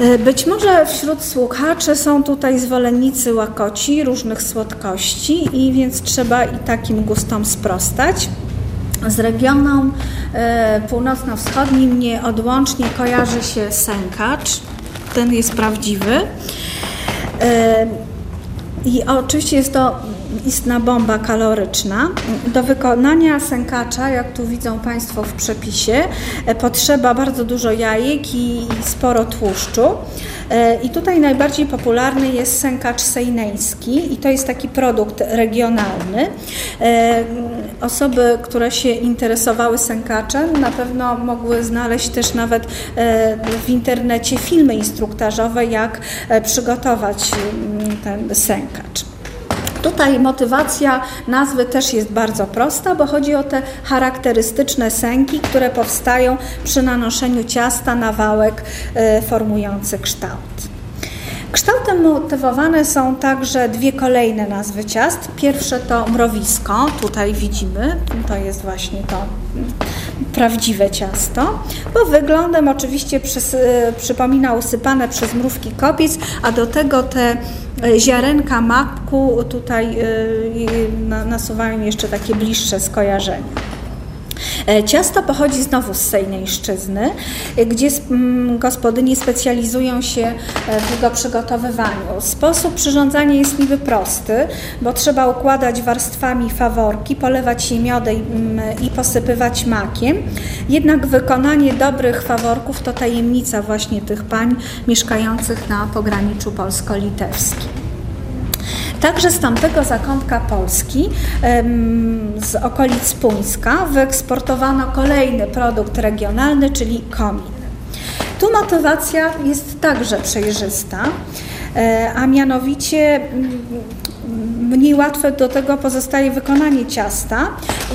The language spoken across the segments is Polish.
E, być może wśród słuchaczy są tutaj zwolennicy łakoci, różnych słodkości i więc trzeba i takim gustom sprostać. Z regionem e, północno-wschodnim nieodłącznie kojarzy się sękacz. Ten jest prawdziwy. E, I oczywiście jest to istna bomba kaloryczna. Do wykonania sękacza, jak tu widzą Państwo w przepisie, e, potrzeba bardzo dużo jajek i sporo tłuszczu. E, I tutaj najbardziej popularny jest sękacz sejneński i to jest taki produkt regionalny. E, osoby, które się interesowały sękaczem, na pewno mogły znaleźć też nawet w internecie filmy instruktażowe, jak przygotować mm, ten sękacz. Tutaj motywacja nazwy też jest bardzo prosta, bo chodzi o te charakterystyczne sęki, które powstają przy nanoszeniu ciasta na wałek e, formujący kształt. Kształtem motywowane są także dwie kolejne nazwy ciast. Pierwsze to mrowisko, tutaj widzimy, to jest właśnie to prawdziwe ciasto, bo wyglądem oczywiście e, przypomina usypane przez mrówki kopiec, a do tego te e, ziarenka maku tutaj e, nasuwają jeszcze takie bliższe skojarzenia. E, ciasto pochodzi znowu z Sejneńszczyzny, e, gdzie mm, gospodyni specjalizują się e, w jego przygotowywaniu. Sposób przyrządzania jest niby prosty, bo trzeba układać warstwami faworki, polewać je miodem mm, i posypywać makiem. Jednak wykonanie dobrych faworków to tajemnica właśnie tych pań mieszkających na pograniczu polsko-litewskim. Także z tamtego zakątka Polski, z okolic Puńska, wyeksportowano kolejny produkt regionalny, czyli komin. Tu motywacja jest także przejrzysta, e, a mianowicie mm, mniej łatwe do tego pozostaje wykonanie ciasta.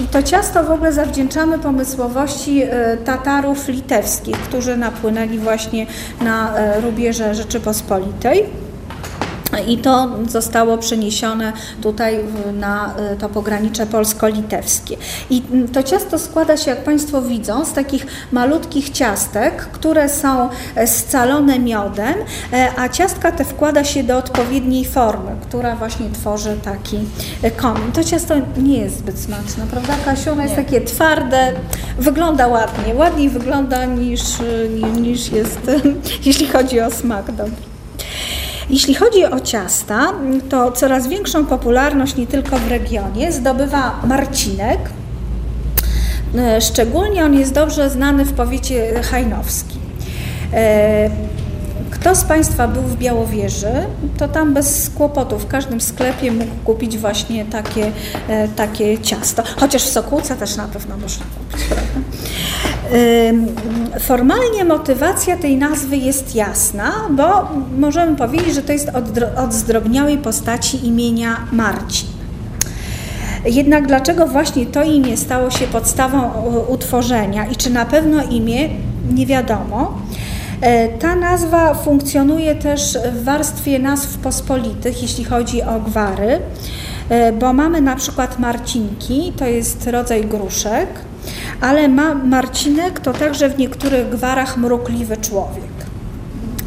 I to ciasto w ogóle zawdzięczamy pomysłowości e, Tatarów litewskich, którzy napłynęli właśnie na e, rubieże Rzeczypospolitej. I to zostało przeniesione tutaj na y, to pogranicze polsko-litewskie. I to ciasto składa się, jak Państwo widzą, z takich malutkich ciastek, które są e, scalone miodem, e, a ciastka te wkłada się do odpowiedniej formy, która właśnie tworzy taki e, komin. To ciasto nie jest zbyt smaczne, prawda Kasiu? Ono jest takie twarde, wygląda ładnie, ładniej wygląda niż, niż jest, jeśli chodzi o smak dobry. Jeśli chodzi o ciasta, to coraz większą popularność nie tylko w regionie zdobywa marcinek. E, szczególnie on jest dobrze znany w powiecie hajnowskim. E, kto z Państwa był w Białowieży, to tam bez kłopotu w każdym sklepie mógł kupić właśnie takie, e, takie ciasto. Chociaż w Sokółce też na pewno można kupić? Formalnie motywacja tej nazwy jest jasna, bo możemy powiedzieć, że to jest od zdrobniałej postaci imienia Marcin. Jednak dlaczego właśnie to imię stało się podstawą utworzenia i czy na pewno imię, nie wiadomo. E, ta nazwa funkcjonuje też w warstwie nazw pospolitych, jeśli chodzi o gwary, e, bo mamy na przykład marcinki, to jest rodzaj gruszek, ale ma Marcinek to także w niektórych gwarach mrukliwy człowiek.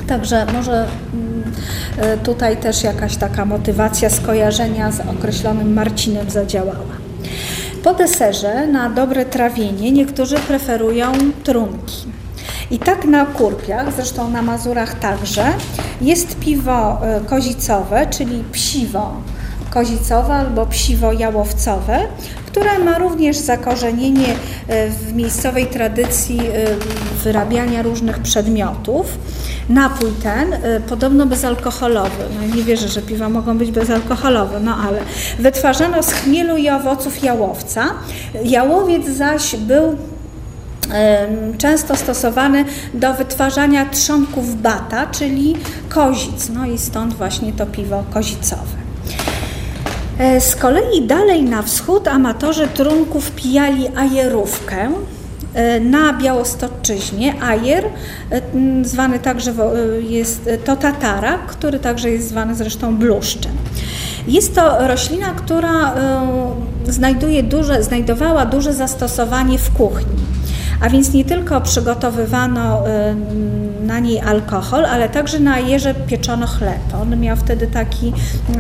Także może mm, e, tutaj też jakaś taka motywacja skojarzenia z określonym Marcinem zadziałała. Po deserze na dobre trawienie niektórzy preferują trunki. I tak na Kurpiach, zresztą na Mazurach także, jest piwo e, kozicowe, czyli psiwo kozicowe albo psiwo jałowcowe, które ma również zakorzenienie e, w miejscowej tradycji e, wyrabiania różnych przedmiotów. Napój ten podobno bezalkoholowy. No nie wierzę, że piwa mogą być bezalkoholowe, no ale wytwarzano z chmielu i owoców jałowca. Jałowiec zaś był często stosowany do wytwarzania trzonków bata, czyli kozic. No i stąd właśnie to piwo kozicowe. E, z kolei dalej na wschód amatorzy trunków pijali ajerówkę. E, na Białostoczyźnie ajer, e, zwany także jest to tatara, który także jest zwany zresztą bluszczem. Jest to roślina, która znajduje duże, znajdowała duże zastosowanie w kuchni. A więc nie tylko przygotowywano na niej alkohol, ale także na ajerze pieczono chleb. On miał wtedy taki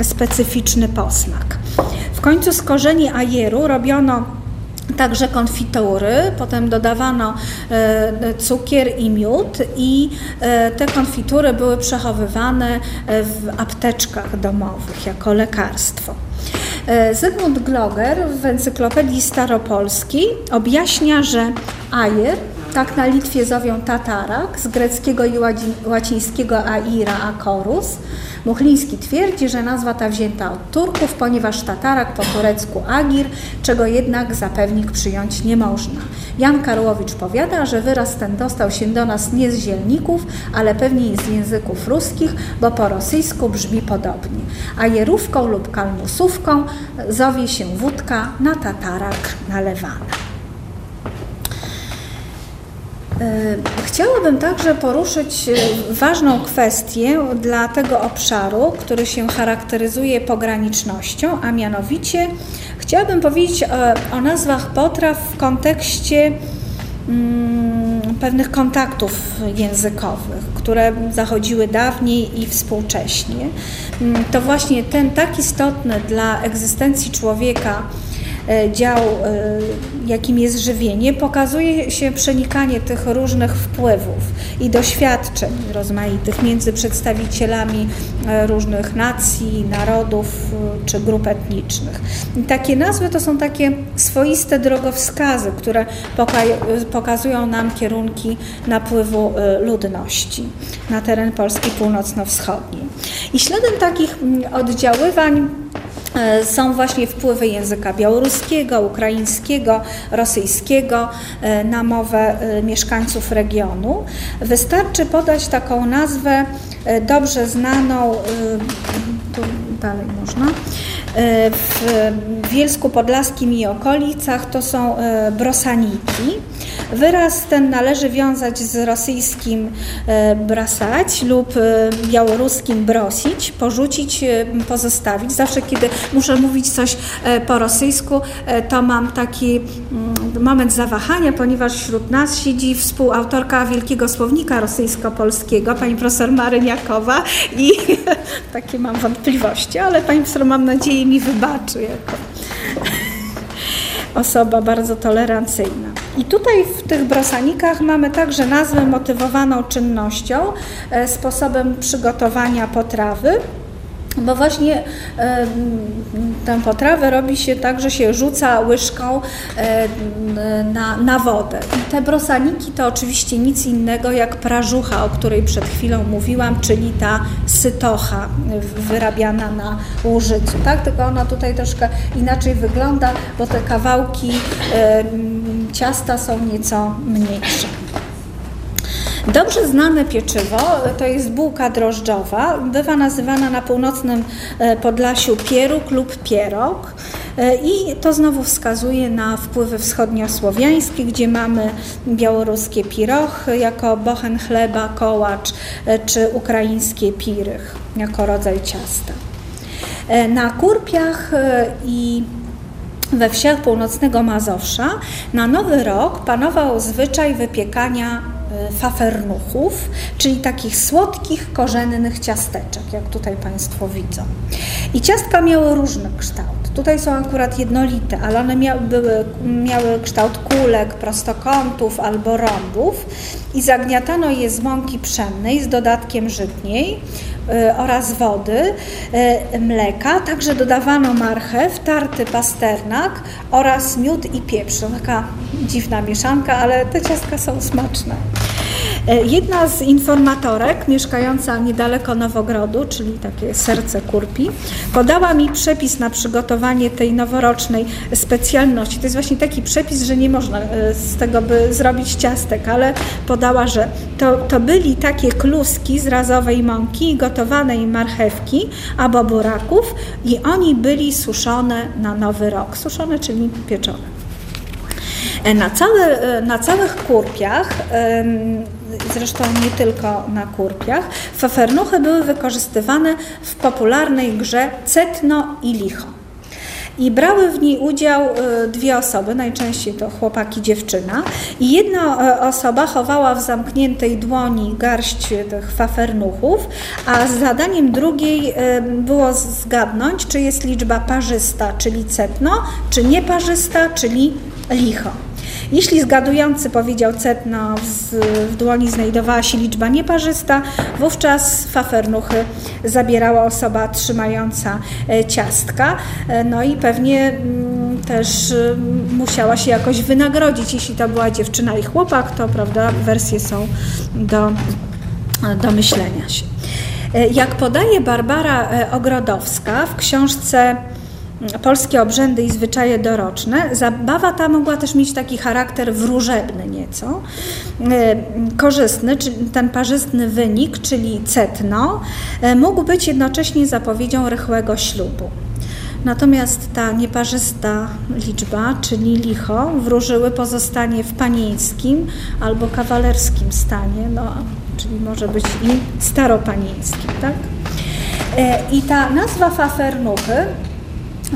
specyficzny posmak. W końcu z korzeni ajeru robiono Także konfitury, potem dodawano e, cukier i miód i e, te konfitury były przechowywane w apteczkach domowych jako lekarstwo. E, Zygmunt Gloger w encyklopedii staropolskiej objaśnia, że ajer tak na Litwie zowią tatarak, z greckiego i łacińskiego aira akorus. Muchliński twierdzi, że nazwa ta wzięta od Turków, ponieważ tatarak po turecku agir, czego jednak zapewnik przyjąć nie można. Jan Karłowicz powiada, że wyraz ten dostał się do nas nie z zielników, ale pewnie z języków ruskich, bo po rosyjsku brzmi podobnie. A jerówką lub kalmusówką zowie się wódka na tatarak nalewana. E, chciałabym także poruszyć e, ważną kwestię dla tego obszaru, który się charakteryzuje pogranicznością, a mianowicie chciałabym powiedzieć o, o nazwach potraw w kontekście mm, pewnych kontaktów językowych, które zachodziły dawniej i współcześnie. Mm, to właśnie ten tak istotny dla egzystencji człowieka dział, e, jakim jest żywienie, pokazuje się przenikanie tych różnych wpływów i doświadczeń rozmaitych między przedstawicielami e, różnych nacji, narodów czy grup etnicznych. I takie nazwy to są takie swoiste drogowskazy, które pokazują nam kierunki napływu ludności na teren Polski północno-wschodniej. I śladem takich oddziaływań E, są właśnie wpływy języka białoruskiego, ukraińskiego, rosyjskiego e, na mowę e, mieszkańców regionu. Wystarczy podać taką nazwę dobrze znaną, tu dalej można, w Wielsku Podlaskim i okolicach to są brosaniki. Wyraz ten należy wiązać z rosyjskim e, brasać lub e, białoruskim brosić, porzucić, e, pozostawić. Zawsze, kiedy muszę mówić coś po rosyjsku, to mam taki mm, moment zawahania, ponieważ wśród nas siedzi współautorka Wielkiego Słownika Rosyjsko-Polskiego, pani profesor Maryniakowa i takie mam wątpliwości, ale pani profesor mam nadzieję mi wybaczy jako osoba bardzo tolerancyjna. I tutaj w tych brosanikach mamy także nazwę motywowaną czynnością, e, sposobem przygotowania potrawy bo właśnie tę potrawę robi się tak, że się rzuca łyżką na, na wodę. I te brosaniki to oczywiście nic innego jak prażucha, o której przed chwilą mówiłam, czyli ta sytocha wyrabiana na łużycu. Tak? Tylko ona tutaj troszkę inaczej wygląda, bo te kawałki ciasta są nieco mniejsze. Dobrze znane pieczywo to jest bułka drożdżowa. Bywa nazywana na północnym e, Podlasiu pieróg lub pierog. E, I to znowu wskazuje na wpływy wschodniosłowiańskie, gdzie mamy białoruskie piroch jako bochen chleba, kołacz, e, czy ukraińskie pirych jako rodzaj ciasta. Na kurpiach i we wsiach północnego Mazowsza na Nowy Rok panował zwyczaj wypiekania fafernuchów, czyli takich słodkich, korzennych ciasteczek, jak tutaj Państwo widzą. I ciastka miały różny kształt. Tutaj są akurat jednolite, ale one miały, były, miały kształt kulek, prostokątów albo rąbów i zagniatano je z mąki pszennej z dodatkiem żytniej y, oraz wody, y, mleka. Także dodawano marchew, tarty pasternak oraz miód i pieprz. Taka dziwna mieszanka, ale te ciastka są smaczne. E, jedna z informatorek mieszkająca niedaleko Nowogrodu, czyli takie serce kurpi, podała mi przepis na przygotowanie tej noworocznej specjalności. To jest właśnie taki przepis, że nie można e, z tego by zrobić ciastek, ale podała, że to, to byli takie kluski z razowej mąki, gotowanej marchewki albo buraków i oni byli suszone na nowy rok. Suszone, czyli pieczone. E, na, całe, na całych kurpiach zresztą nie tylko na kurpiach, fafernuchy były wykorzystywane w popularnej grze Cetno i Licho. i brały w niej udział e, dwie osoby, najczęściej to chłopak i dziewczyna i jedna e, osoba chowała w zamkniętej dłoni garść tych fafernuchów, a zadaniem drugiej było zgadnąć, czy jest liczba parzysta, czyli cetno, czy nieparzysta, czyli licho. Jeśli zgadujący powiedział cetno, w dłoni znajdowała się liczba nieparzysta, wówczas fafernuchy zabierała osoba trzymająca e, ciastka, e, no i pewnie mm, też mm, musiała się jakoś wynagrodzić. Jeśli to była dziewczyna i chłopak, to prawda, wersje są do, do myślenia się. E, jak podaje Barbara Ogrodowska w książce polskie obrzędy i zwyczaje doroczne, zabawa ta mogła też mieć taki charakter wróżebny nieco, e, korzystny, czyli ten parzystny wynik, czyli cetno, e, mógł być jednocześnie zapowiedzią rychłego ślubu. Natomiast ta nieparzysta liczba, czyli licho, wróżyły pozostanie w panieńskim albo kawalerskim stanie, no, czyli może być i staropanieńskim. Tak? E, I ta nazwa fafernuchy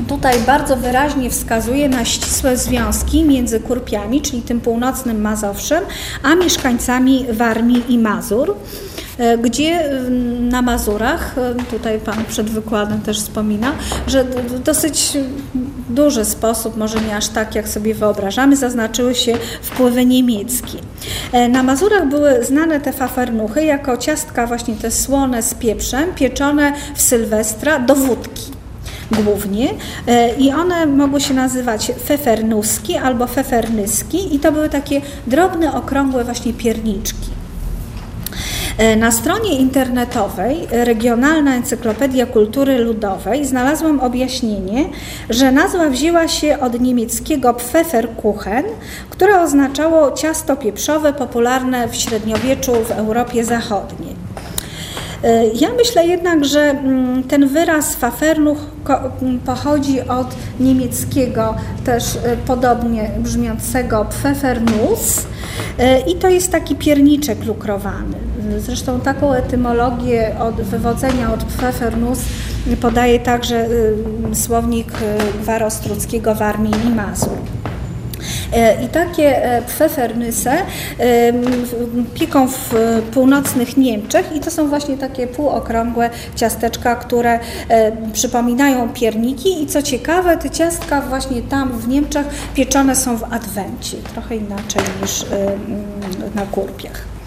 tutaj bardzo wyraźnie wskazuje na ścisłe związki między Kurpiami, czyli tym północnym Mazowszem, a mieszkańcami Warmii i Mazur, e, gdzie na Mazurach, e, tutaj Pan przed wykładem też wspomina, że dosyć duży sposób, może nie aż tak jak sobie wyobrażamy, zaznaczyły się wpływy niemieckie. E, na Mazurach były znane te fafernuchy jako ciastka właśnie te słone z pieprzem, pieczone w Sylwestra do wódki głównie e, i one mogły się nazywać fefernuski albo fefernyski i to były takie drobne, okrągłe właśnie pierniczki. E, na stronie internetowej Regionalna Encyklopedia Kultury Ludowej znalazłam objaśnienie, że nazwa wzięła się od niemieckiego Pfefferkuchen, które oznaczało ciasto pieprzowe popularne w średniowieczu w Europie Zachodniej. E, ja myślę jednak, że mm, ten wyraz fafernuch pochodzi od niemieckiego też e, podobnie brzmiącego pfeffernus e, i to jest taki pierniczek lukrowany. Zresztą taką etymologię od wywodzenia od pfeffernus podaje także słownik Gwarostruckiego w Armii i Mazur. E, I takie e, pfeffernyse pieką w północnych Niemczech i to są właśnie takie półokrągłe ciasteczka, które e, przypominają pierniki i co ciekawe, te ciastka właśnie tam w Niemczech pieczone są w adwencie, trochę inaczej niż na kurpiach.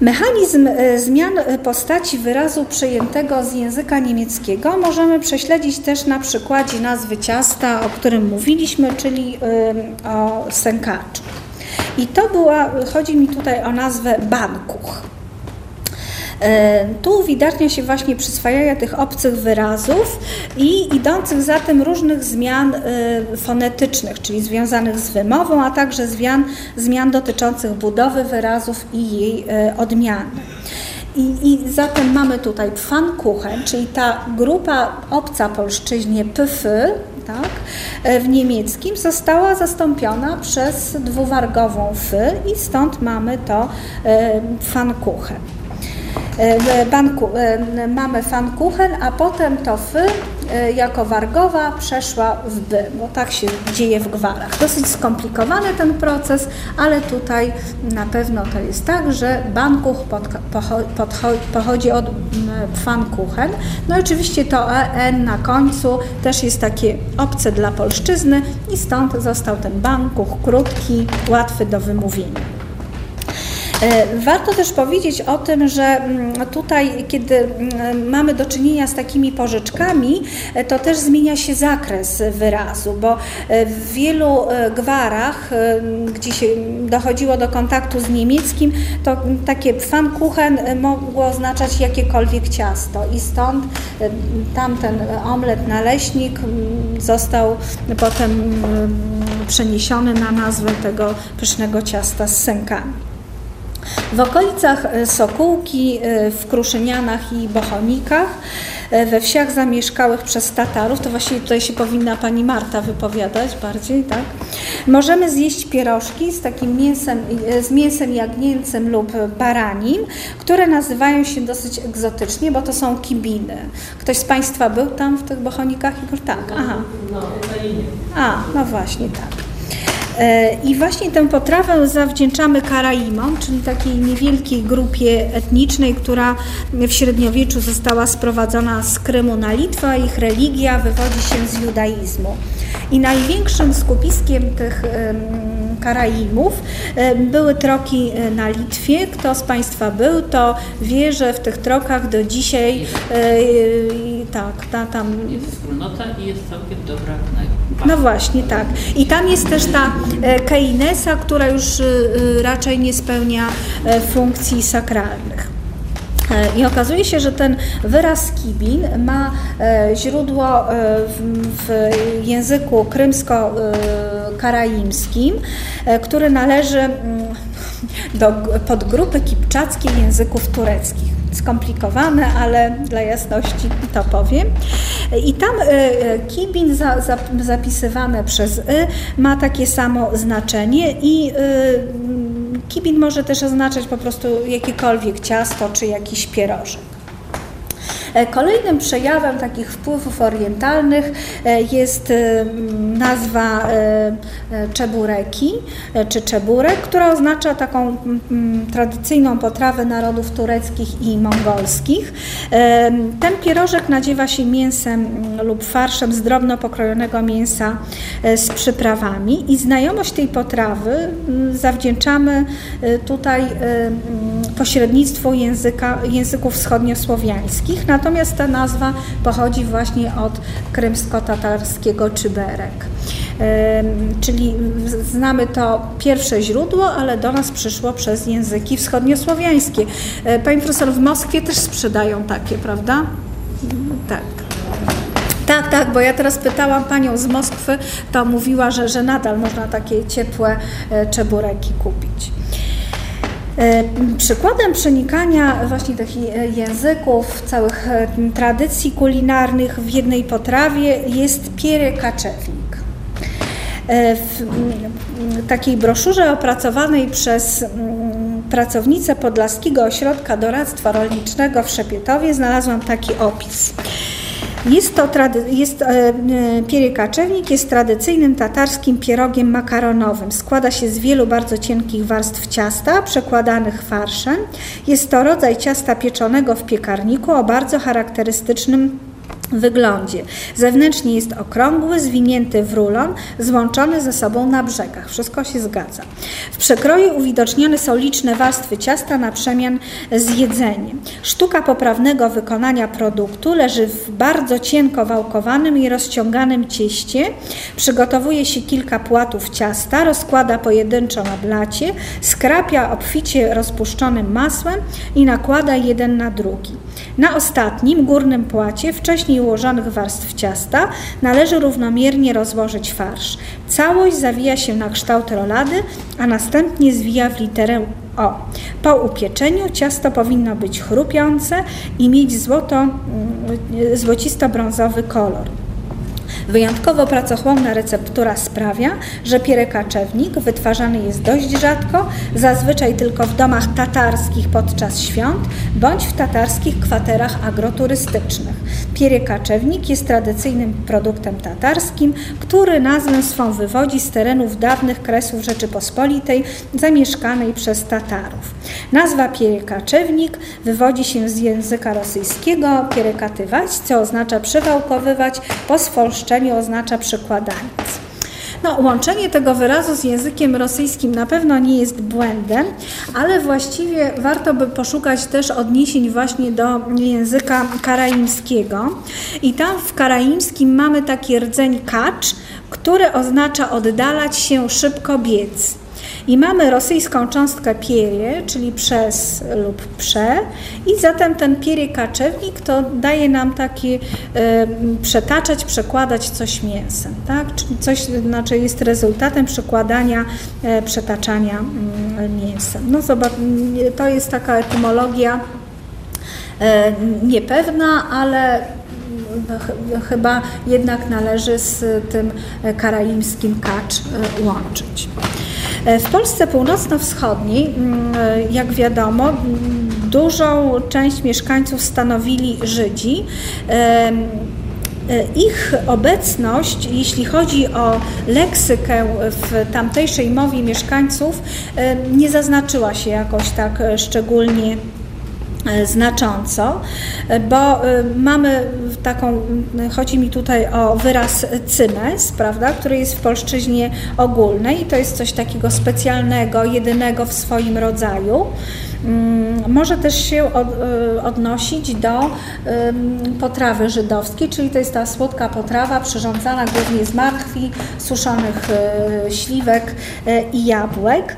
Mechanizm e, zmian e, postaci wyrazu przejętego z języka niemieckiego możemy prześledzić też na przykładzie nazwy ciasta, o którym mówiliśmy, czyli o sękaczu. I to była, chodzi mi tutaj o nazwę bankuch. E, tu uwidacznia się właśnie przyswajania tych obcych wyrazów i idących za tym różnych zmian e, fonetycznych, czyli związanych z wymową, a także zmian, zmian dotyczących budowy wyrazów i jej e, odmiany. I, I, zatem mamy tutaj Pfannkuchen, czyli ta grupa obca polszczyźnie pf, tak, w niemieckim została zastąpiona przez dwuwargową f i stąd mamy to Pfannkuchen. E, banku e, mamy fankuchen, a potem to fy e, jako wargowa przeszła w by, bo tak się dzieje w gwarach. Dosyć skomplikowany ten proces, ale tutaj na pewno to jest tak, że bankuch pochodzi od fankuchen. No i oczywiście to en na końcu też jest takie obce dla polszczyzny i stąd został ten bankuch krótki, łatwy do wymówienia. E, warto też powiedzieć o tym, że mm, tutaj, kiedy mm, mamy do czynienia z takimi pożyczkami, e, to też zmienia się zakres wyrazu, bo e, w wielu gwarach, gdzie się dochodziło do kontaktu z niemieckim, to takie Pfannkuchen mogło oznaczać jakiekolwiek ciasto i stąd tamten omlet naleśnik mm, został potem przeniesiony na nazwę tego pysznego ciasta z sękami. W okolicach e, Sokółki, e, w Kruszynianach i Bochonikach we wsiach zamieszkałych przez Tatarów, to właściwie tutaj się powinna pani Marta wypowiadać bardziej, tak? Możemy zjeść pierożki z takim mięsem, z mięsem jagnięcym lub baranim, które nazywają się dosyć egzotycznie, bo to są kibiny. Ktoś z Państwa był tam w tych bochonikach? Tak, aha. No, A, no właśnie, tak. E, I właśnie tę potrawę zawdzięczamy Karaimom, czyli takiej niewielkiej grupie etnicznej, która w średniowieczu została sprowadzona z Krymu na Litwę, ich religia wywodzi się z judaizmu. I największym skupiskiem tych Karaimów były troki e, na Litwie. Kto z Państwa był, to wie, że w tych trokach do dzisiaj e, tak, ta, tam... Jest wspólnota i jest całkiem dobra No właśnie, tak. I tam jest też ta e, keinesa, która już raczej nie spełnia funkcji sakralnych. I okazuje się, że ten wyraz kibin ma źródło w języku krymsko-karaimskim, który należy mm, do podgrupy kipczackiej języków tureckich. Skomplikowane, ale dla jasności to powiem. I tam kibin zapisywane przez y ma takie samo znaczenie i Kibin może też oznaczać po prostu jakiekolwiek ciasto czy jakiś pierożek. E, kolejnym przejawem takich wpływów orientalnych e, jest e, nazwa czebureki czy czeburek, która oznacza taką tradycyjną potrawę narodów tureckich i mongolskich. Ten pierożek nadziewa się mięsem lub farszem z drobno pokrojonego mięsa z przyprawami i znajomość tej potrawy zawdzięczamy tutaj pośrednictwu języka, języków wschodniosłowiańskich. Natomiast ta nazwa pochodzi właśnie od krymsko-tatarskiego czyberek. Czyli znamy to pierwsze źródło, ale do nas przyszło przez języki wschodniosłowiańskie. E, Pani profesor, w Moskwie też sprzedają takie, prawda? Tak. Tak, tak, bo ja teraz pytałam panią z Moskwy, to mówiła, że, że nadal można takie ciepłe e, czebureki kupić. E, przykładem przenikania właśnie tych języków, całych e, tradycji kulinarnych w jednej potrawie jest piery kaczewnik. E, w takiej broszurze opracowanej przez pracownicę Podlaskiego Ośrodka Doradztwa Rolniczego w Szepietowie znalazłam taki opis. Jest to jest, e, e, jest tradycyjnym tatarskim pierogiem makaronowym. Składa się z wielu bardzo cienkich warstw ciasta przekładanych farszem. Jest to rodzaj ciasta pieczonego w piekarniku o bardzo charakterystycznym wyglądzie. Zewnętrznie jest okrągły, zwinięty w rulon, złączony ze sobą na brzegach. Wszystko się zgadza. W przekroju uwidocznione są liczne warstwy ciasta na przemian z jedzeniem. Sztuka poprawnego wykonania produktu leży w bardzo cienko wałkowanym i rozciąganym cieście. Przygotowuje się kilka płatów ciasta, rozkłada pojedynczo na blacie, skrapia obficie rozpuszczonym masłem i nakłada jeden na drugi. Na ostatnim, górnym płacie, wcześniej ułożonych warstw ciasta, należy równomiernie rozłożyć farsz. Całość zawija się na kształt rolady, a następnie zwija w literę O. Po upieczeniu ciasto powinno być chrupiące i mieć złoto, mm, złocisto-brązowy kolor. Wyjątkowo pracochłonna receptura sprawia, że pierekaczewnik wytwarzany jest dość rzadko, zazwyczaj tylko w domach tatarskich podczas świąt bądź w tatarskich kwaterach agroturystycznych. Pierekaczewnik jest tradycyjnym produktem tatarskim, który nazwę swą wywodzi z terenów dawnych Kresów Rzeczypospolitej zamieszkanej przez Tatarów. Nazwa pierekaczewnik wywodzi się z języka rosyjskiego pierekatywać, co oznacza przywałkowywać po swolszczeniu oznacza przekładaniec. No, łączenie tego wyrazu z językiem rosyjskim na pewno nie jest błędem, ale właściwie warto by poszukać też odniesień właśnie do języka karaimskiego. I tam w karaimskim mamy taki rdzeń kacz, który oznacza oddalać się, szybko biec. I mamy rosyjską cząstkę pierie, czyli przez lub prze i zatem ten pierie kaczewnik to daje nam taki y, przetaczać, przekładać coś mięsem, tak? Czyli coś znaczy jest rezultatem przekładania, y, przetaczania y, mięsem. No zobacz, to jest taka etymologia y, niepewna, ale chyba jednak należy z tym karaimskim kacz łączyć. W Polsce północno-wschodniej, jak wiadomo, dużą część mieszkańców stanowili Żydzi. Ich obecność, jeśli chodzi o leksykę w tamtejszej mowie mieszkańców, nie zaznaczyła się jakoś tak szczególnie E, znacząco, e, bo e, mamy taką, chodzi mi tutaj o wyraz cymes, prawda, który jest w polszczyźnie ogólnej i to jest coś takiego specjalnego, jedynego w swoim rodzaju. Mm, może też się odnosić do potrawy żydowskiej, czyli to jest ta słodka potrawa przyrządzana głównie z martwi, suszonych śliwek i jabłek.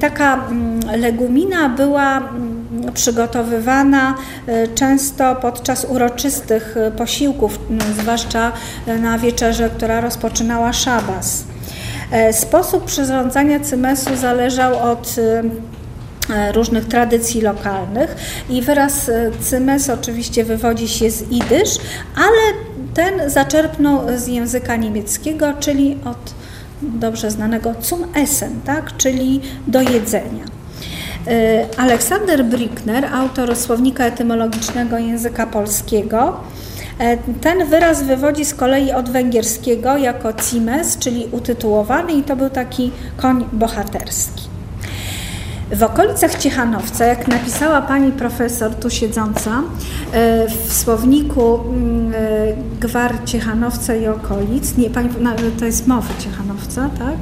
Taka mm, legumina była mm, przygotowywana e, często podczas uroczystych e, posiłków, zwłaszcza e, na wieczerzę, która rozpoczynała szabas. Sposób przyrządzania cymesu zależał od różnych tradycji lokalnych i wyraz cymes oczywiście wywodzi się z idysz, ale ten zaczerpnął z języka niemieckiego, czyli od dobrze znanego zum essen, tak? czyli do jedzenia. Y, Aleksander Brickner, autor słownika etymologicznego języka polskiego, e, ten wyraz wywodzi z kolei od węgierskiego jako cimes, czyli utytułowany i to był taki koń bohaterski. W okolicach Ciechanowca, jak napisała pani profesor tu siedząca, e, w słowniku gwar Ciechanowca i okolic, nie, pani, to jest mowy Ciechanowca, tak?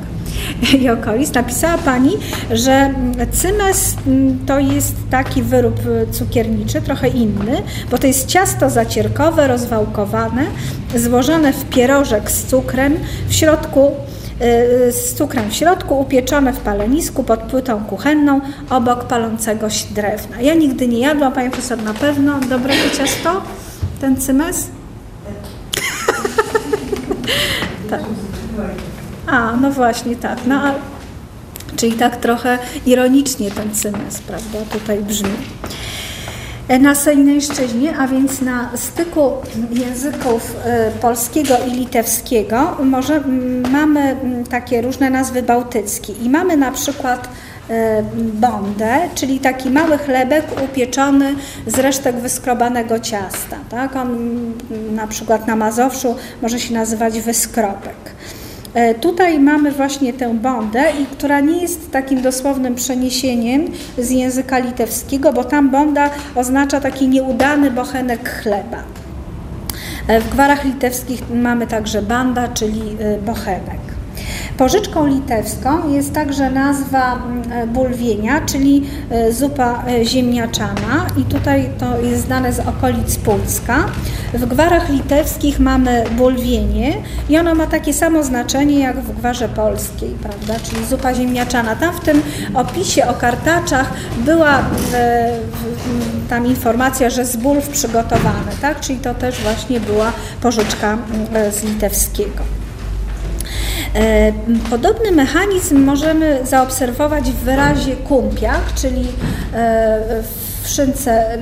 I okolic, napisała Pani, że cymes mm, to jest taki wyrób cukierniczy, trochę inny, bo to jest ciasto zacierkowe, rozwałkowane, złożone w pierożek z cukrem, w środku y, z cukrem w środku, upieczone w palenisku pod płytą kuchenną obok palącego się drewna. Ja nigdy nie jadłam, Pani Profesor na pewno. Dobre to ciasto? Ten cymes? tak. A, no właśnie, tak. No, a, czyli tak trochę ironicznie ten cymes, prawda, tutaj brzmi. E, na Sejnejszczyźnie, a więc na styku języków e, polskiego i litewskiego, może mamy takie różne nazwy bałtyckie i mamy na przykład e, bondę, czyli taki mały chlebek upieczony z resztek wyskrobanego ciasta. Tak? On na przykład na Mazowszu może się nazywać wyskropek. E, tutaj mamy właśnie tę bondę, która nie jest takim dosłownym przeniesieniem z języka litewskiego, bo tam bonda oznacza taki nieudany bochenek chleba. E, w gwarach litewskich mamy także banda, czyli e, bochenek. Pożyczką litewską jest także nazwa mm, e, bulwienia, czyli e, zupa e, ziemniaczana i tutaj to jest znane z okolic Pólska. W gwarach litewskich mamy bulwienie i ono ma takie samo znaczenie jak w gwarze polskiej, prawda, czyli zupa ziemniaczana. Tam w tym opisie o kartaczach była tam informacja, że z bulw przygotowany, tak, czyli to też właśnie była pożyczka mm, z litewskiego. E, podobny mechanizm możemy zaobserwować w wyrazie kumpiach, czyli e, w szynce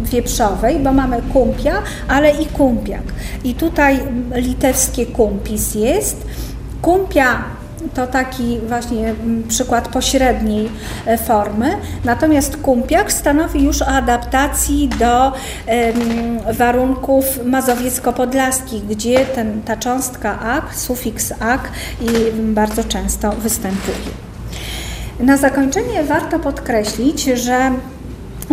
wieprzowej, bo mamy kumpia, ale i kumpiak. I tutaj litewskie kumpis jest. Kumpia to taki właśnie mm, przykład pośredniej e, formy. Natomiast kumpiak stanowi już o adaptacji do warunków mazowiecko-podlaskich, gdzie ten, ta cząstka ak, sufiks ak bardzo często występuje. Na zakończenie warto podkreślić, że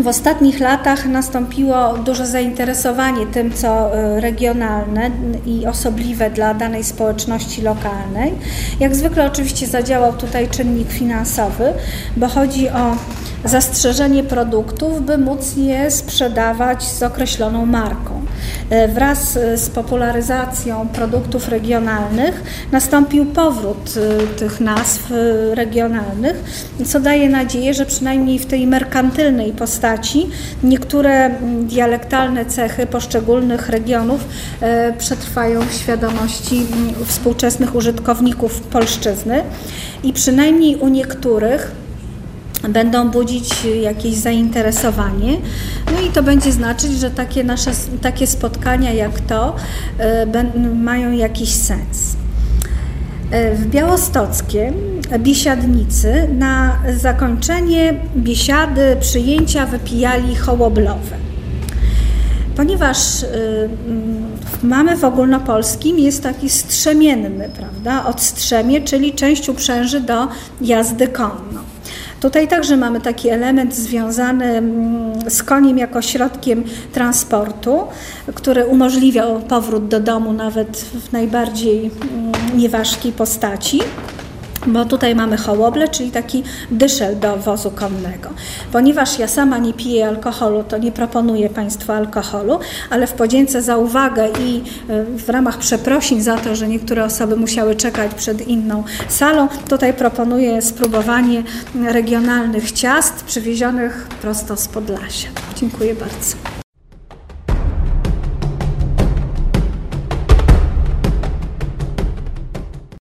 w ostatnich latach nastąpiło duże zainteresowanie tym, co e, regionalne i osobliwe dla danej społeczności lokalnej. Jak zwykle oczywiście zadziałał tutaj czynnik finansowy, bo chodzi o zastrzeżenie produktów, by móc je sprzedawać z określoną marką. E, wraz z popularyzacją produktów regionalnych nastąpił powrót e, tych nazw e, regionalnych, co daje nadzieję, że przynajmniej w tej merkantylnej postaci niektóre dialektalne cechy poszczególnych regionów przetrwają w świadomości współczesnych użytkowników polszczyzny i przynajmniej u niektórych będą budzić jakieś zainteresowanie. No i to będzie znaczyć, że takie nasze takie spotkania jak to y, mają jakiś sens. Y, w Białostockiem biesiadnicy na zakończenie biesiady przyjęcia wypijali hołoblowe. Ponieważ y, mamy w ogólnopolskim jest taki strzemienny, prawda, odstrzemie, czyli część uprzęży do jazdy konno. Tutaj także mamy taki element związany mm, z koniem jako środkiem transportu, który umożliwiał powrót do domu nawet w najbardziej mm, nieważkiej postaci bo tutaj mamy hołoble, czyli taki dyszel do wozu konnego. Ponieważ ja sama nie piję alkoholu, to nie proponuję Państwu alkoholu, ale w podzięce za uwagę i e, w ramach przeprosin za to, że niektóre osoby musiały czekać przed inną salą, tutaj proponuję spróbowanie regionalnych ciast przywiezionych prosto z Podlasia. Dziękuję bardzo.